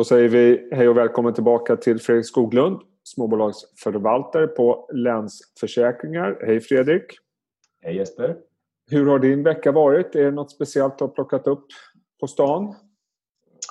Då säger vi hej och välkommen tillbaka till Fredrik Skoglund, småbolagsförvaltare på Länsförsäkringar. Hej Fredrik! Hej Jesper! Hur har din vecka varit? Är det något speciellt du har plockat upp på stan?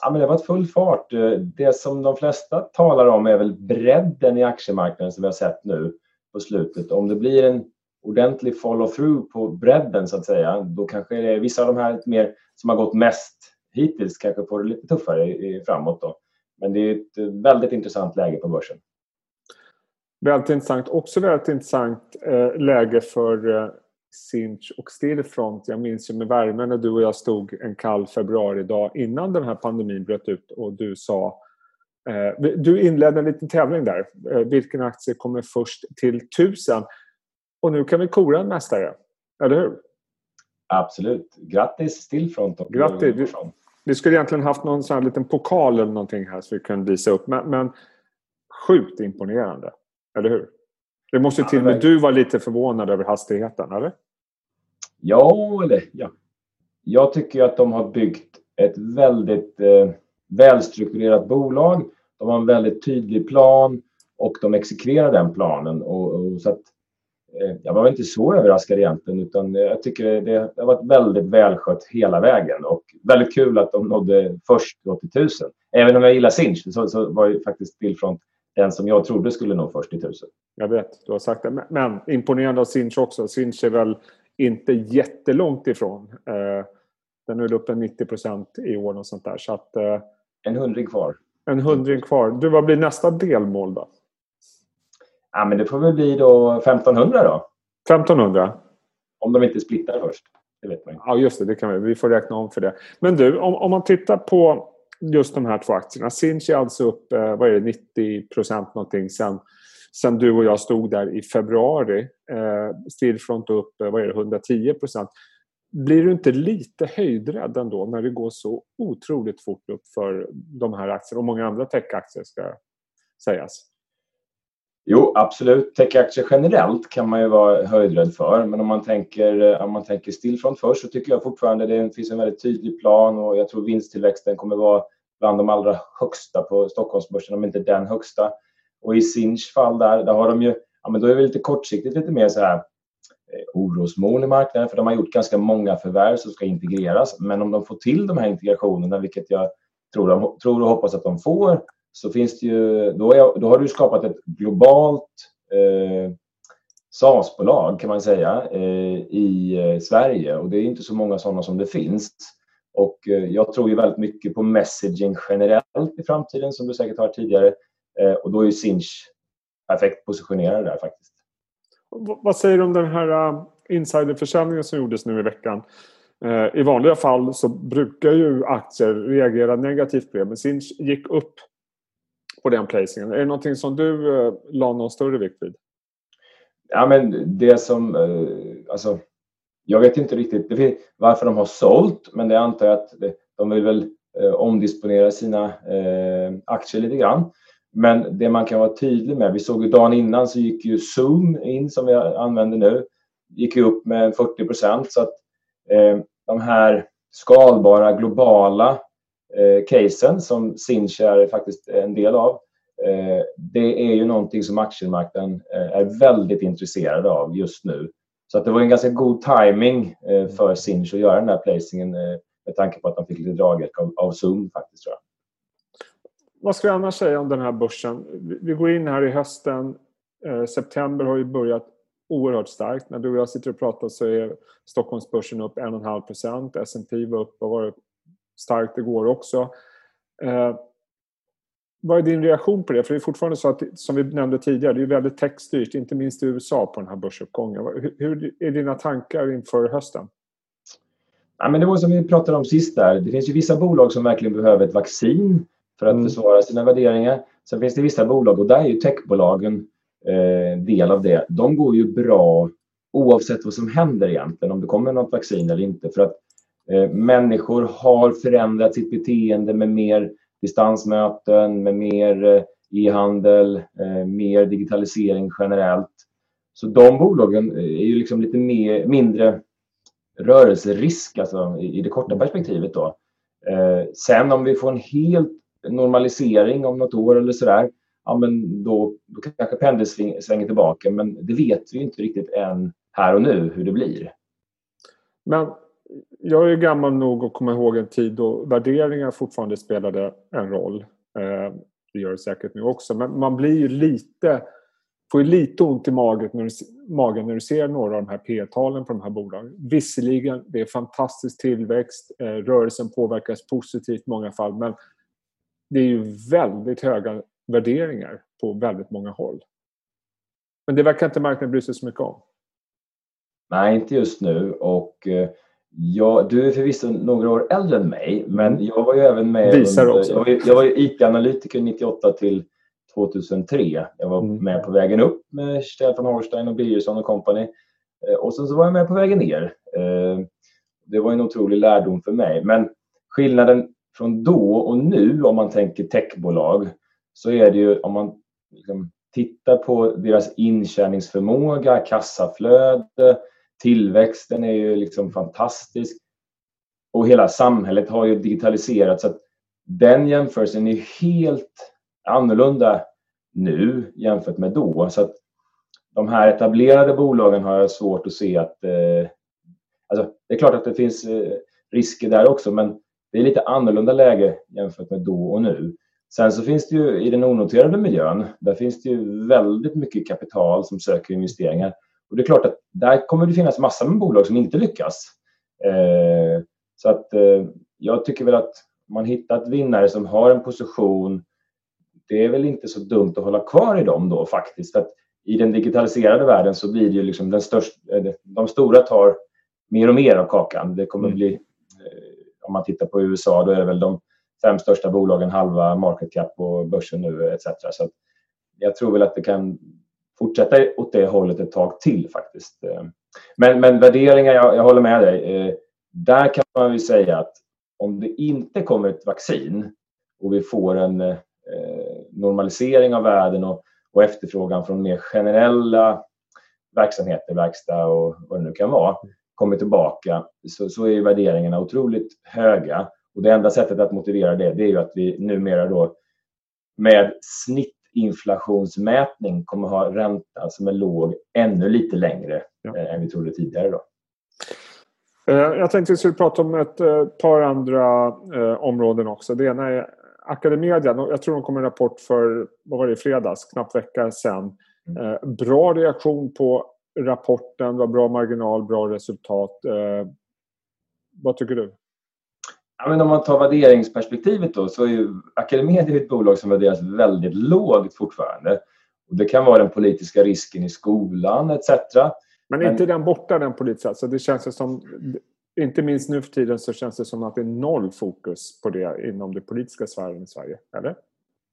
Ja, men det har varit full fart. Det som de flesta talar om är väl bredden i aktiemarknaden som vi har sett nu på slutet. Om det blir en ordentlig follow-through på bredden så att säga, då kanske det är vissa av de här mer som har gått mest hittills kanske får det lite tuffare framåt då. Men det är ett väldigt intressant läge på börsen. Väldigt intressant. Också väldigt intressant eh, läge för eh, Sinch och Stillfront. Jag minns ju med värme när du och jag stod en kall februaridag innan den här pandemin bröt ut och du sa eh, du inledde en liten tävling där. Vilken aktie kommer först till tusen? Och nu kan vi kora en mästare, eller hur? Absolut. Grattis Stillfront. Och Grattis. Vi, skulle egentligen haft någon sån här liten pokal eller någonting här så vi kunde visa upp. Men, men sjukt imponerande, eller hur? Det måste till och med du vara lite förvånad över hastigheten, eller? Ja, eller ja. Jag tycker att de har byggt ett väldigt eh, välstrukturerat bolag. De har en väldigt tydlig plan och de exekverar den planen. Och, och så att, jag var inte så överraskad egentligen utan jag tycker det, har varit väldigt välskött hela vägen och väldigt kul att de nådde först till tusen. Även om jag gillar Sinch så, så var ju faktiskt Stillfront den som jag trodde skulle nå först till tusen. Jag vet, du har sagt det. Men imponerande av Sinch också. Sinch är väl inte jättelångt ifrån. Eh, den är väl uppe 90 procent i år och sånt där. Så att, eh, en hundring kvar. En hundring kvar. Du, vad blir nästa delmål då? Ja, men det får väl bli då 1500 då. 1500? Om de inte splittar först. Det vet man Ja, just det. det kan vi. vi får räkna om för det. Men du, om, om man tittar på just de här två aktierna. Sinch är alltså upp eh, vad är det, 90 procent någonting sen, sen du och jag stod där i februari. Eh, Stillfront upp eh, vad är det, 110 procent. Blir du inte lite höjdrädd ändå när det går så otroligt fort upp för de här aktierna och många andra techaktier ska sägas? Jo, absolut. Techaktier generellt kan man ju vara höjdrädd för. Men om man tänker, eh, om man tänker Stillfront först så tycker jag fortfarande det finns en väldigt tydlig plan och jag tror vinsttillväxten kommer vara bland de allra högsta på Stockholmsbörsen, om inte den högsta. Och i Sinch fall där, där har de ju, ja men då är det lite kortsiktigt lite mer så här eh, orosmoln i marknaden för de har gjort ganska många förvärv som ska integreras. Men om de får till de här integrationerna, vilket jag tror, de, tror och hoppas att de får, så finns det ju, då, är, då har du skapat ett globalt eh, SaaS-bolag kan man säga eh, i eh, Sverige och det är inte så många sådana som det finns. Och eh, jag tror ju väldigt mycket på messaging generellt i framtiden som du säkert har hört tidigare eh, och då är ju Sinch perfekt positionerad där faktiskt. Vad säger du om den här eh, insiderförsäljningen som gjordes nu i veckan? Eh, I vanliga fall så brukar ju aktier reagera negativt på det men Sinch gick upp på den placingen. Är det någonting som du eh, la någon större vikt vid? Ja, men det som... Eh, alltså, jag vet inte riktigt varför de har sålt, men det antar jag att de vill väl eh, omdisponera sina eh, aktier lite grann. Men det man kan vara tydlig med, vi såg ju dagen innan så gick ju Zoom in som vi använder nu, gick ju upp med 40 procent så att eh, de här skalbara globala eh, casen som Sinch är faktiskt en del av. Eh, det är ju någonting som aktiemarknaden eh, är väldigt intresserad av just nu. Så att det var en ganska god timing eh, för Sinch att göra den här placingen eh, med tanke på att de fick lite draghjälp av, av Zoom faktiskt tror jag. Vad ska vi annars säga om den här börsen? Vi går in här i hösten. Eh, september har ju börjat oerhört starkt. När du och jag sitter och pratar så är Stockholmsbörsen upp 1,5 procent. S&P var upp vad var det, starkt igår också. Eh, vad är din reaktion på det? För det är fortfarande så att, som vi nämnde tidigare, det är väldigt techstyrt, inte minst i USA på den här börsuppgången. Hur, hur är dina tankar inför hösten? Ja, men det var som vi pratade om sist där. Det finns ju vissa bolag som verkligen behöver ett vaccin för att mm. försvara sina värderingar. Sen finns det vissa bolag, och där är ju techbolagen eh, del av det. De går ju bra oavsett vad som händer egentligen, om det kommer något vaccin eller inte. För att Eh, människor har förändrat sitt beteende med mer distansmöten, med mer eh, e-handel, eh, mer digitalisering generellt. Så de bolagen är ju liksom lite mer, mindre rörelserisk alltså, i det korta perspektivet. Då. Sen om vi får en helt normalisering om något år eller sådär, ja men då, då kanske pendeln svänger tillbaka. Men det vet vi inte riktigt än här och nu hur det blir. Men jag är gammal nog att komma ihåg en tid då värderingar fortfarande spelade en roll. Eh, det gör det säkert nu också. Men man blir ju lite, får ju lite ont i magen när, du, magen när du ser några av de här P-talen på de här bolagen. Visserligen, det är fantastisk tillväxt. Eh, rörelsen påverkas positivt i många fall. Men det är ju väldigt höga värderingar på väldigt många håll. Men det verkar inte marknaden bry sig så mycket om. Nej, inte just nu. Och eh, Ja, du är förvisso några år äldre än mig, men jag var ju även med... Visar under, också. Jag var, jag var ju IT-analytiker 98 till 2003. Jag var mm. med på vägen upp med Stefan Horstein och Birgersson och company. Eh, och sen så var jag med på vägen ner. Eh, det var en otrolig lärdom för mig. Men skillnaden från då och nu om man tänker techbolag så är det ju om man liksom tittar på deras intjäningsförmåga, kassaflöde, Tillväxten är ju liksom fantastisk. Och hela samhället har ju digitaliserats. Så att den jämförelsen är helt annorlunda nu jämfört med då. Så att de här etablerade bolagen har jag svårt att se att... Eh, alltså, det är klart att det finns eh, risker där också, men det är lite annorlunda läge jämfört med då och nu. Sen så finns det ju i den onoterade miljön, där finns det ju väldigt mycket kapital som söker investeringar. Och det är klart att där kommer det finnas massor med bolag som inte lyckas. Eh, så att eh, jag tycker väl att man hittat vinnare som har en position, det är väl inte så dumt att hålla kvar i dem då faktiskt. För att I den digitaliserade världen så blir det ju liksom den största, eh, de stora tar mer och mer av kakan. Det kommer mm. bli, eh, om man tittar på USA, då är det väl de fem största bolagen halva market cap på börsen nu etc. Så jag tror väl att det kan fortsätta åt det hållet ett tag till faktiskt. Men, men värderingar, jag, jag håller med dig. Eh, där kan man ju säga att om det inte kommer ett vaccin och vi får en eh, normalisering av världen och, och efterfrågan från mer generella verksamheter, verkstad och vad det nu kan vara, kommer tillbaka så, så är värderingarna otroligt höga. Och det enda sättet att motivera det, det är ju att vi numera då med snitt inflationsmätning kommer ha ränta som är låg ännu lite längre ja. Eh, än vi trodde tidigare. Då. Eh, jag tänkte att vi skulle prata om ett eh, par andra områden också. Det ena är Academedia. Jag tror de kom en rapport för, vad var det, fredags, knappt vecka sedan. Mm. Bra reaktion på rapporten, var bra marginal, bra resultat. Vad tycker du? Ja, men om man tar värderingsperspektivet då så är ju Academedia ett bolag som värderas väldigt lågt fortfarande. Och det kan vara den politiska risken i skolan etc. Men är inte den borta den politiska? Alltså det känns som, inte minst nu för tiden så känns det som att det är noll fokus på det inom det politiska sfären i Sverige, eller?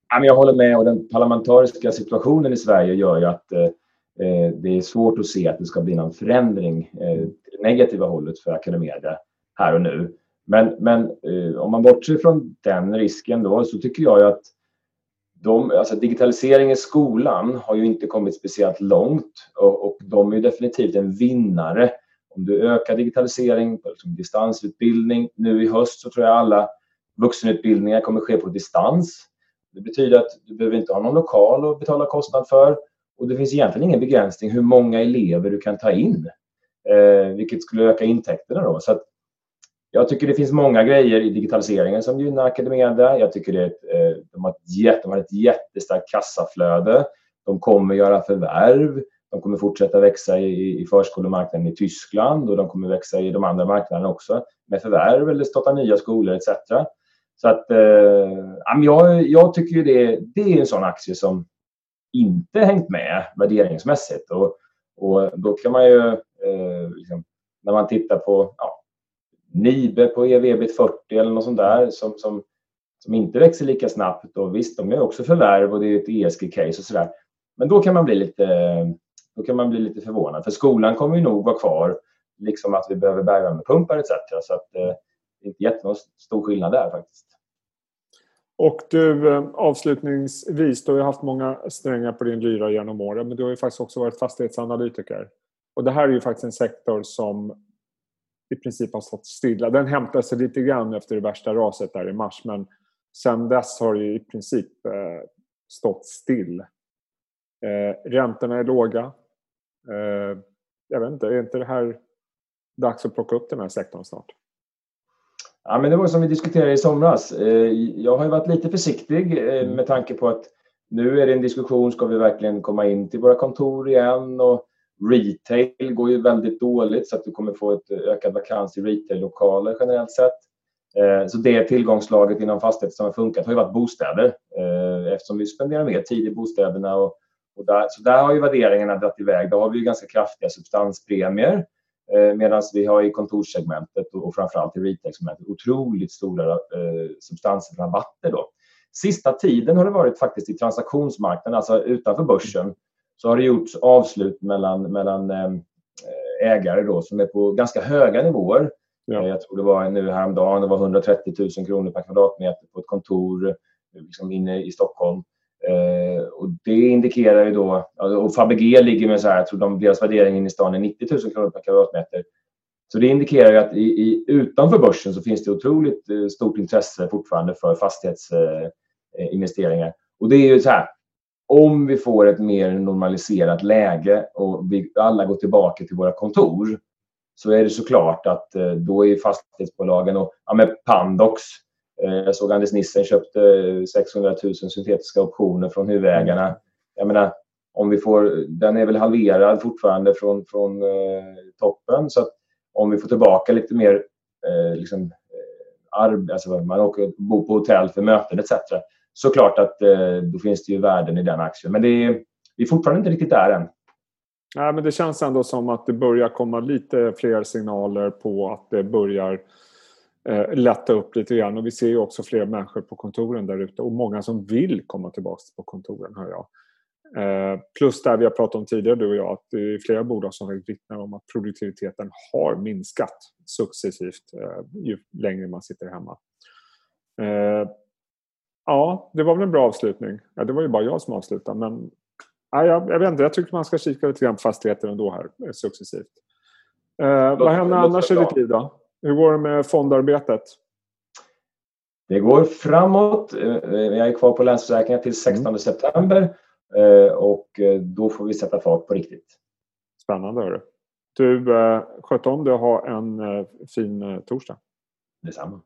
Ja, men jag håller med och den parlamentariska situationen i Sverige gör ju att eh, det är svårt att se att det ska bli någon förändring eh, till det negativa hållet för Academedia här och nu. Men, men eh, om man bortser från den risken då så tycker jag att de, alltså digitalisering i skolan har ju inte kommit speciellt långt och, och de är definitivt en vinnare. Om du ökar digitalisering, liksom distansutbildning, nu i höst så tror jag alla vuxenutbildningar kommer ske på distans. Det betyder att du behöver inte ha någon lokal att betala kostnad för och det finns egentligen ingen begränsning hur många elever du kan ta in, eh, vilket skulle öka intäkterna då. Så att jag tycker det finns många grejer i digitaliseringen som gynnar Academedia. Jag tycker det ett, eh, de, har ett, de har ett jättestarkt kassaflöde. De kommer göra förvärv. De kommer fortsätta växa i, i förskolemarknaden i Tyskland och de kommer växa i de andra marknaderna också med förvärv eller starta nya skolor etc. Så att, eh, jag, jag tycker det, det är en sån aktie som inte hängt med värderingsmässigt. Och, och då kan man ju, eh, liksom, när man tittar på ja, Nibe på ev 40 eller något sånt där som, som, som inte växer lika snabbt. Och visst, de gör också förvärv och det är ett ESG-case och sådär. Men då kan man bli lite då kan man bli lite förvånad. För skolan kommer ju nog vara kvar, liksom att vi behöver bergvärmepumpar etc. Så att, eh, det är inte jättestor skillnad där faktiskt. Och du, eh, avslutningsvis, du har ju haft många strängar på din lyra genom åren, men du har ju faktiskt också varit fastighetsanalytiker. Och det här är ju faktiskt en sektor som i princip har stått stilla. Den hämtade sig lite grann efter det värsta raset där i mars men Sen dess har det i princip eh, stått still. Eh, räntorna är låga. Eh, jag vet inte, är inte det här dags att plocka upp den här sektorn snart? Ja, men det var som vi diskuterade i somras. Eh, jag har varit lite försiktig eh, mm. med tanke på att nu är det en diskussion, ska vi verkligen komma in till våra kontor igen? Och retail går ju väldigt dåligt så att du kommer få ett ökad vakans i retail-lokaler generellt sett. Eh, så det tillgångslaget inom fastigheter som har funkat har ju varit bostäder eh, eftersom vi spenderar mer tid i bostäderna. Och, och där, så där har ju värderingarna dragit iväg. Då har vi ju ganska kraftiga substanspremier eh, Medan vi har i kontorssegmentet och framförallt i retail-segmentet otroligt stora eh, substansrabatter. Då. Sista tiden har det varit faktiskt i transaktionsmarknaden, alltså utanför börsen, så har det gjorts avslut mellan, mellan eh, ägare då, som är på ganska höga nivåer. Ja. Jag tror det var nu häromdagen, det var 130 000 kronor per kvadratmeter på ett kontor liksom inne i Stockholm. Eh, och det indikerar ju då, och Fabege ligger med så här, jag tror de, deras värdering in i stan är 90 000 kronor per kvadratmeter. Så det indikerar ju att i, i, utanför börsen så finns det otroligt eh, stort intresse fortfarande för fastighetsinvesteringar. Eh, och det är ju så här, om vi får ett mer normaliserat läge och vi alla går tillbaka till våra kontor så är det såklart att eh, då är fastighetsbolagen och ja, med Pandox Eh, jag såg Anders Nissen köpte 600 000 syntetiska optioner från huvudägarna. Jag menar, om vi får, den är väl halverad fortfarande från, från eh, toppen. Så om vi får tillbaka lite mer eh, liksom, eh, arb, alltså man åker bo på hotell för möten etc. Såklart att eh, då finns det ju värden i den aktien. Men det är, vi är fortfarande inte riktigt där än. Nej, men det känns ändå som att det börjar komma lite fler signaler på att det börjar eh, lätta upp lite grann. Och vi ser ju också fler människor på kontoren där ute och många som vill komma tillbaka på kontoren, hör jag. Eh, plus det vi har pratat om tidigare, du och jag, att det är flera bolag som vittnar om att produktiviteten har minskat successivt eh, ju längre man sitter hemma. Eh, ja, det var väl en bra avslutning. Ja, det var ju bara jag som avslutade, men ja, jag, jag vet inte, jag tycker man ska kika lite grann på fastigheter ändå här eh, successivt. Eh, vad händer annars i ditt liv då? Hur går det med fondarbetet? Det går framåt. Eh, jag är kvar på Länsförsäkringar till 16 mm. september eh, och eh, då får vi sätta fart på riktigt. Spännande. Hörru. Du, sköt om dig och ha en fin torsdag. Detsamma.